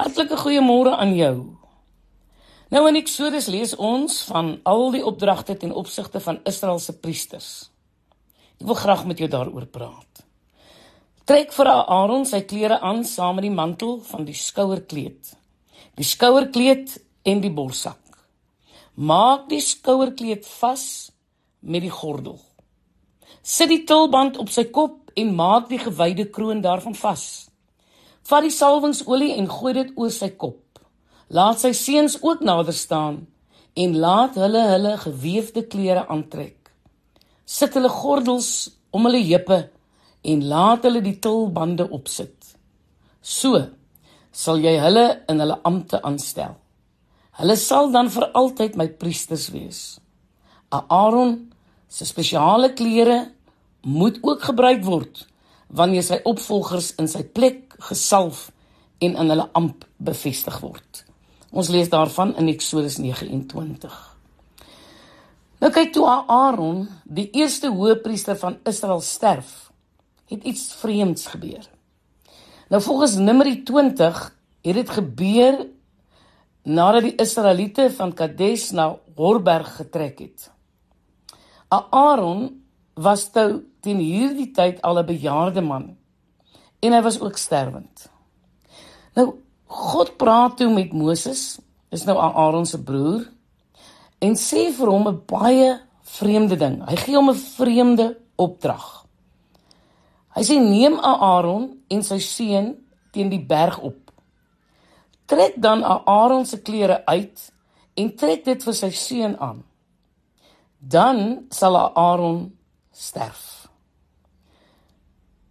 Hartlike goeiemôre aan jou. Nou in Eksodus lees ons van al die opdragte ten opsigte van Israel se priesters. Ek wil graag met jou daaroor praat. Trek vir Aaron sy klere aan saam met die mantel van die skouerkleed, die skouerkleed en die borsak. Maak die skouerkleed vas met die gordel. Sit die tulband op sy kop en maak die gewyde kroon daarvan vas. Vat die salwingsolie en gooi dit oor sy kop. Laat sy seuns ook nader staan en laat hulle hulle gewefte klere aantrek. Sit hulle gordels om hulle heupe en laat hulle die tulbande opsit. So sal jy hulle in hulle ampte aanstel. Hulle sal dan vir altyd my priesters wees. Aaron se spesiale klere moet ook gebruik word wanneer sy opvolgers in sy plek gesalf en in hulle amp bevestig word. Ons lees daarvan in Eksodus 29. Nou kyk toe Aaron, die eerste hoëpriester van Israel sterf, het iets vreemds gebeur. Nou volgens Numeri 20 het dit gebeur nadat die Israeliete van Kades na Horberg getrek het. Aaron was toe teen hierdie tyd al 'n bejaarde man en hy was ook sterwend. Nou God praat toe met Moses, is nou Aaron se broer en sê vir hom 'n baie vreemde ding. Hy gee hom 'n vreemde opdrag. Hy sê neem Aaron en sy seun teen die berg op. Trek dan Aaron se klere uit en trek dit vir sy seun aan. Dan sal Aaron sterf.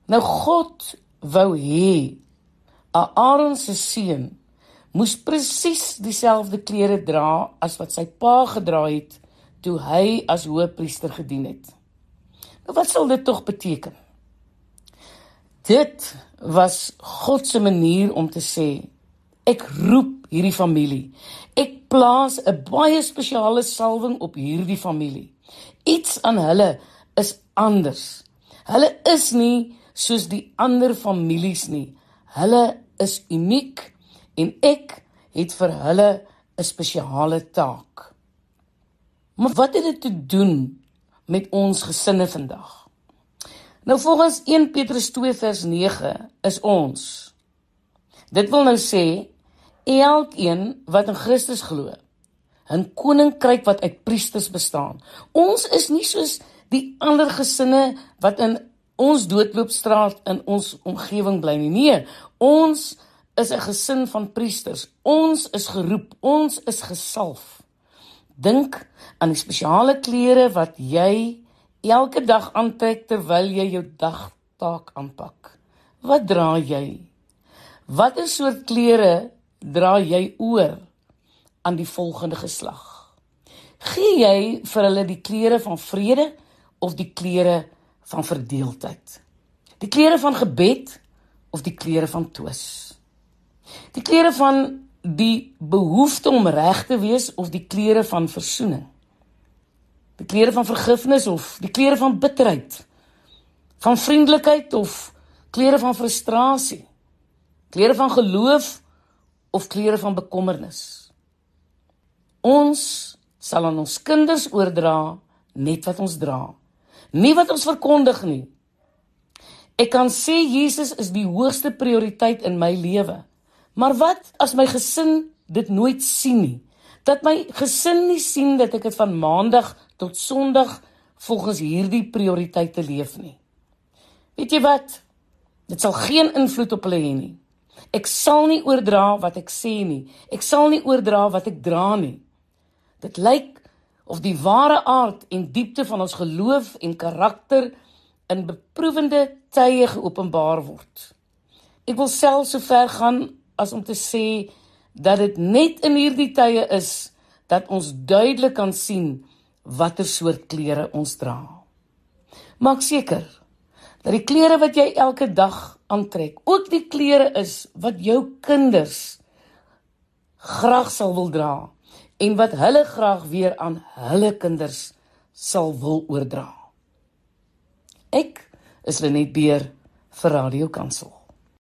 Nou God wou hê Aaron se seun moes presies dieselfde klere dra as wat sy pa gedra het toe hy as hoëpriester gedien het. Nou wat sal dit tog beteken? Dit was God se manier om te sê ek roep hierdie familie. Ek plaas 'n baie spesiale salwing op hierdie familie. Iets aan hulle is anders. Hulle is nie soos die ander families nie. Hulle is uniek en ek het vir hulle 'n spesiale taak. Maar wat het dit te doen met ons gesinne vandag? Nou volgens 1 Petrus 2 vers 9 is ons. Dit wil nou sê elkeen wat in Christus glo, 'n koninkryk wat uit priesters bestaan. Ons is nie soos die ander gesinne wat in ons doodloopstraat in ons omgewing bly nie. Nee, ons is 'n gesin van priesters. Ons is geroep, ons is gesalf. Dink aan die spesiale klere wat jy elke dag aantrek terwyl jy jou dagtaak aanpak. Wat dra jy? Watter soort klere dra jy oor aan die volgende geslag? Gee jy vir hulle die klere van vrede of die klere van verdeeldheid. Die klere van gebed of die klere van twis. Die klere van die behoefte om reg te wees of die klere van versoening. Die klere van vergifnis of die klere van bitterheid. Van vriendelikheid of klere van frustrasie. Klere van geloof of klere van bekommernis. Ons sal aan ons kinders oordra net wat ons dra nie wat ons verkondig nie. Ek kan sê Jesus is die hoogste prioriteit in my lewe. Maar wat as my gesin dit nooit sien nie? Dat my gesin nie sien dat ek dit van maandag tot sonderdag volgens hierdie prioriteite leef nie. Weet jy wat? Dit sal geen invloed op hulle hê nie. Ek sal nie oordra wat ek sê nie. Ek sal nie oordra wat ek dra nie. Dit lyk of die ware aard en diepte van ons geloof en karakter in beproewende tye geopenbaar word. Ek wil self so ver gaan as om te sê dat dit net in hierdie tye is dat ons duidelik kan sien watter soort klere ons dra. Maak seker dat die klere wat jy elke dag aantrek, ook die klere is wat jou kinders graag sal wil dra en wat hulle graag weer aan hulle kinders sal wil oordra. Ek is Lenet Beer vir Radio Kansel.